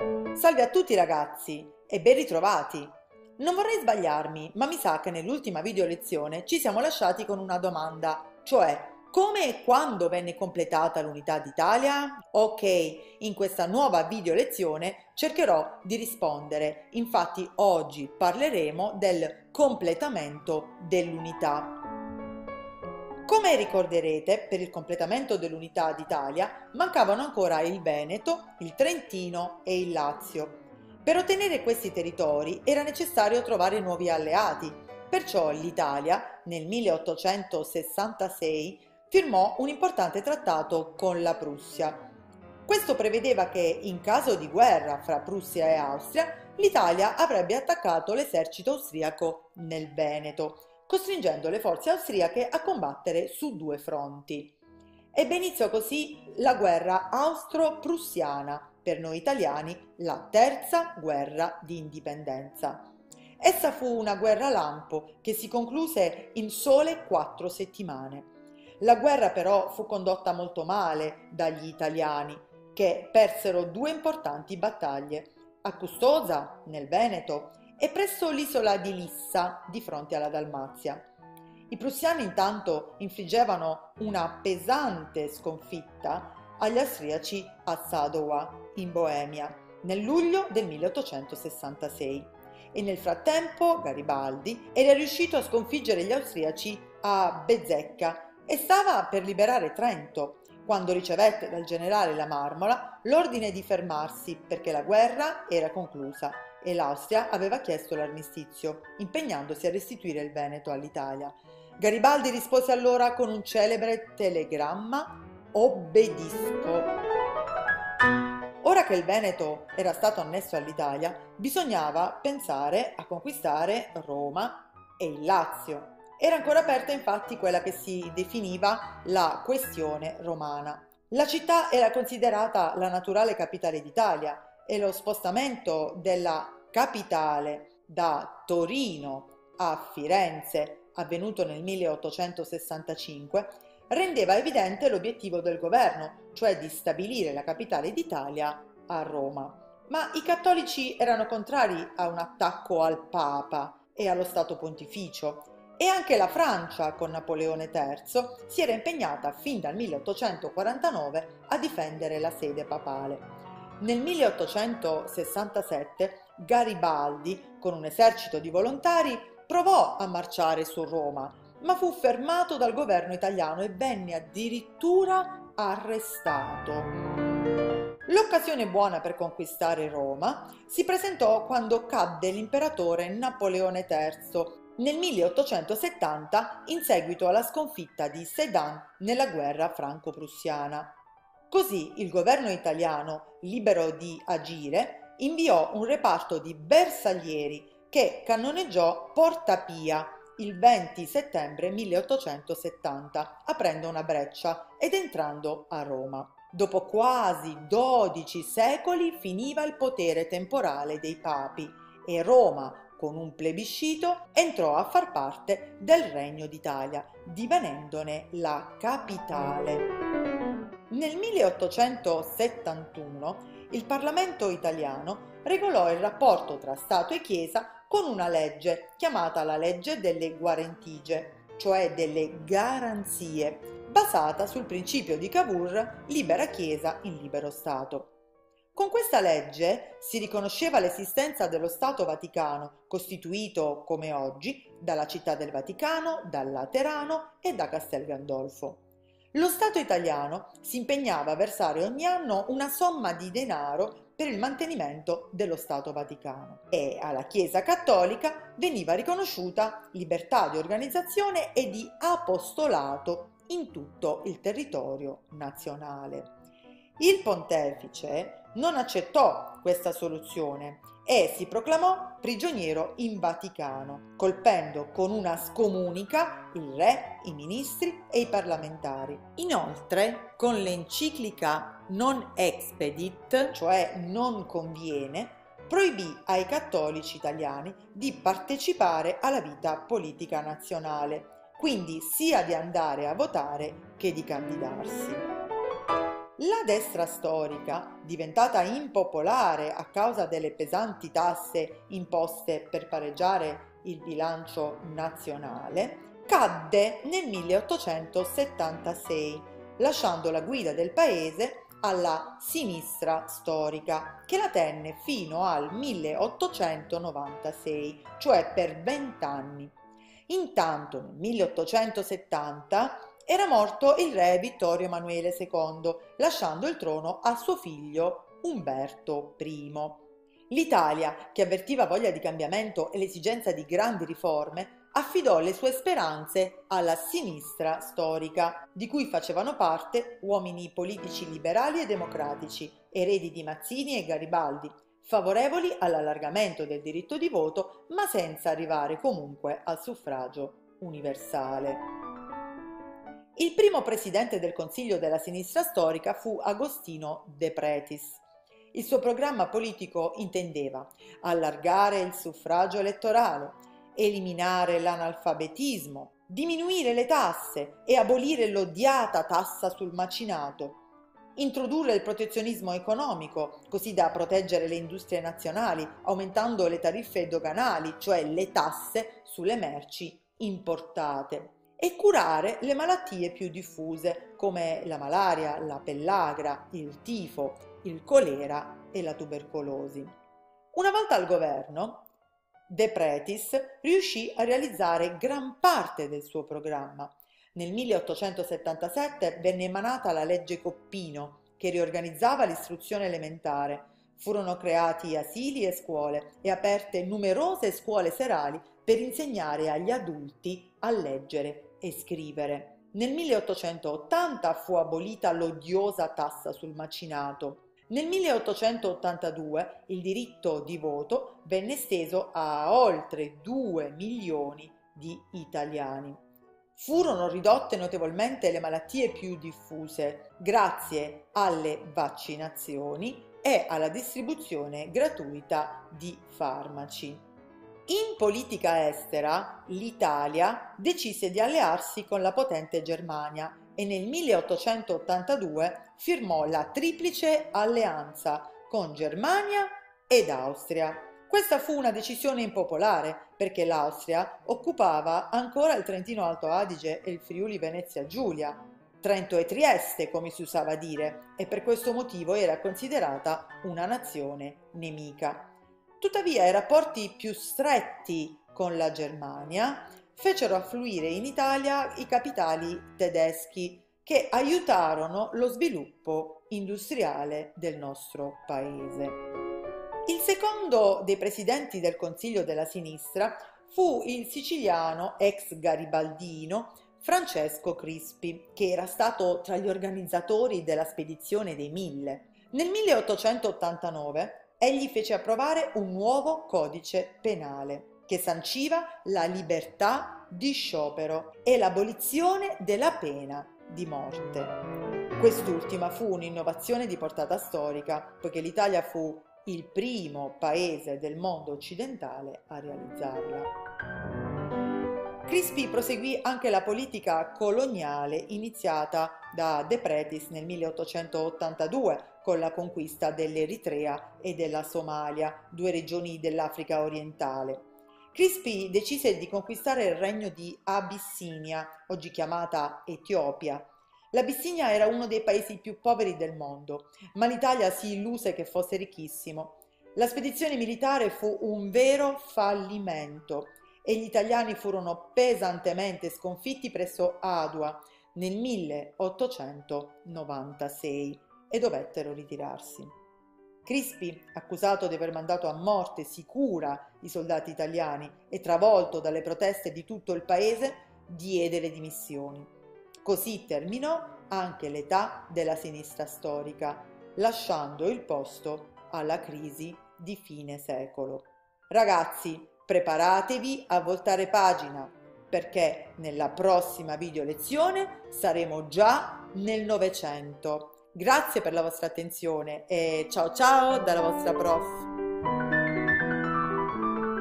Salve a tutti ragazzi e ben ritrovati! Non vorrei sbagliarmi, ma mi sa che nell'ultima video lezione ci siamo lasciati con una domanda, cioè come e quando venne completata l'unità d'Italia? Ok, in questa nuova video lezione cercherò di rispondere, infatti oggi parleremo del completamento dell'unità. Come ricorderete, per il completamento dell'unità d'Italia mancavano ancora il Veneto, il Trentino e il Lazio. Per ottenere questi territori era necessario trovare nuovi alleati, perciò l'Italia nel 1866 firmò un importante trattato con la Prussia. Questo prevedeva che in caso di guerra fra Prussia e Austria l'Italia avrebbe attaccato l'esercito austriaco nel Veneto costringendo le forze austriache a combattere su due fronti. Ebbe inizio così la guerra austro-prussiana, per noi italiani la terza guerra di indipendenza. Essa fu una guerra lampo che si concluse in sole quattro settimane. La guerra però fu condotta molto male dagli italiani, che persero due importanti battaglie, a Custoza, nel Veneto, e presso l'isola di Lissa, di fronte alla Dalmazia. I prussiani intanto infliggevano una pesante sconfitta agli austriaci a Sadowa, in Boemia, nel luglio del 1866 e nel frattempo Garibaldi era riuscito a sconfiggere gli austriaci a Bezzecca e stava per liberare Trento, quando ricevette dal generale La Marmola l'ordine di fermarsi perché la guerra era conclusa e l'Austria aveva chiesto l'armistizio, impegnandosi a restituire il Veneto all'Italia. Garibaldi rispose allora con un celebre telegramma Obbedisco. Ora che il Veneto era stato annesso all'Italia, bisognava pensare a conquistare Roma e il Lazio. Era ancora aperta infatti quella che si definiva la questione romana. La città era considerata la naturale capitale d'Italia e lo spostamento della capitale da Torino a Firenze, avvenuto nel 1865, rendeva evidente l'obiettivo del governo, cioè di stabilire la capitale d'Italia a Roma. Ma i cattolici erano contrari a un attacco al Papa e allo Stato Pontificio e anche la Francia con Napoleone III si era impegnata fin dal 1849 a difendere la sede papale. Nel 1867 Garibaldi, con un esercito di volontari, provò a marciare su Roma, ma fu fermato dal governo italiano e venne addirittura arrestato. L'occasione buona per conquistare Roma si presentò quando cadde l'imperatore Napoleone III nel 1870 in seguito alla sconfitta di Sedan nella guerra franco-prussiana. Così il governo italiano, libero di agire, inviò un reparto di bersaglieri che cannoneggiò Porta Pia il 20 settembre 1870, aprendo una breccia ed entrando a Roma. Dopo quasi 12 secoli finiva il potere temporale dei papi e Roma, con un plebiscito, entrò a far parte del Regno d'Italia, divenendone la capitale. Nel 1871 il Parlamento italiano regolò il rapporto tra Stato e Chiesa con una legge chiamata la legge delle guarentigie, cioè delle garanzie, basata sul principio di Cavour libera Chiesa in libero Stato. Con questa legge si riconosceva l'esistenza dello Stato Vaticano, costituito come oggi dalla Città del Vaticano, dal Laterano e da Castel Gandolfo. Lo Stato italiano si impegnava a versare ogni anno una somma di denaro per il mantenimento dello Stato Vaticano e alla Chiesa Cattolica veniva riconosciuta libertà di organizzazione e di apostolato in tutto il territorio nazionale. Il pontefice non accettò questa soluzione e si proclamò prigioniero in Vaticano, colpendo con una scomunica il re, i ministri e i parlamentari. Inoltre, con l'enciclica Non expedit, cioè non conviene, proibì ai cattolici italiani di partecipare alla vita politica nazionale, quindi sia di andare a votare che di candidarsi. La destra storica, diventata impopolare a causa delle pesanti tasse imposte per pareggiare il bilancio nazionale, cadde nel 1876, lasciando la guida del paese alla sinistra storica, che la tenne fino al 1896, cioè per vent'anni. Intanto nel 1870 era morto il re Vittorio Emanuele II, lasciando il trono a suo figlio Umberto I. L'Italia, che avvertiva voglia di cambiamento e l'esigenza di grandi riforme, affidò le sue speranze alla sinistra storica, di cui facevano parte uomini politici liberali e democratici, eredi di Mazzini e Garibaldi, favorevoli all'allargamento del diritto di voto, ma senza arrivare comunque al suffragio universale. Il primo presidente del Consiglio della sinistra storica fu Agostino De Pretis. Il suo programma politico intendeva allargare il suffragio elettorale, eliminare l'analfabetismo, diminuire le tasse e abolire l'odiata tassa sul macinato, introdurre il protezionismo economico, così da proteggere le industrie nazionali, aumentando le tariffe doganali, cioè le tasse sulle merci importate e curare le malattie più diffuse come la malaria, la pellagra, il tifo, il colera e la tubercolosi. Una volta al governo, De Pretis riuscì a realizzare gran parte del suo programma. Nel 1877 venne emanata la legge Coppino, che riorganizzava l'istruzione elementare. Furono creati asili e scuole e aperte numerose scuole serali per insegnare agli adulti a leggere e scrivere. Nel 1880 fu abolita l'odiosa tassa sul macinato. Nel 1882 il diritto di voto venne esteso a oltre 2 milioni di italiani. Furono ridotte notevolmente le malattie più diffuse grazie alle vaccinazioni e alla distribuzione gratuita di farmaci. In politica estera, l'Italia decise di allearsi con la potente Germania e nel 1882 firmò la Triplice Alleanza con Germania ed Austria. Questa fu una decisione impopolare perché l'Austria occupava ancora il Trentino Alto Adige e il Friuli Venezia Giulia, Trento e Trieste, come si usava dire, e per questo motivo era considerata una nazione nemica. Tuttavia i rapporti più stretti con la Germania fecero affluire in Italia i capitali tedeschi che aiutarono lo sviluppo industriale del nostro paese. Il secondo dei presidenti del Consiglio della Sinistra fu il siciliano ex garibaldino Francesco Crispi, che era stato tra gli organizzatori della spedizione dei Mille. Nel 1889 egli fece approvare un nuovo codice penale che sanciva la libertà di sciopero e l'abolizione della pena di morte. Quest'ultima fu un'innovazione di portata storica, poiché l'Italia fu il primo paese del mondo occidentale a realizzarla. Crispi proseguì anche la politica coloniale iniziata da De Pretis nel 1882 con la conquista dell'Eritrea e della Somalia, due regioni dell'Africa orientale. Crispi decise di conquistare il regno di Abissinia, oggi chiamata Etiopia. L'Abissinia era uno dei paesi più poveri del mondo, ma l'Italia si illuse che fosse ricchissimo. La spedizione militare fu un vero fallimento e gli italiani furono pesantemente sconfitti presso Adua nel 1896 e dovettero ritirarsi. Crispi, accusato di aver mandato a morte sicura i soldati italiani e travolto dalle proteste di tutto il paese, diede le dimissioni. Così terminò anche l'età della sinistra storica, lasciando il posto alla crisi di fine secolo. Ragazzi, preparatevi a voltare pagina perché nella prossima video lezione saremo già nel Novecento. Grazie per la vostra attenzione e ciao ciao dalla vostra prof.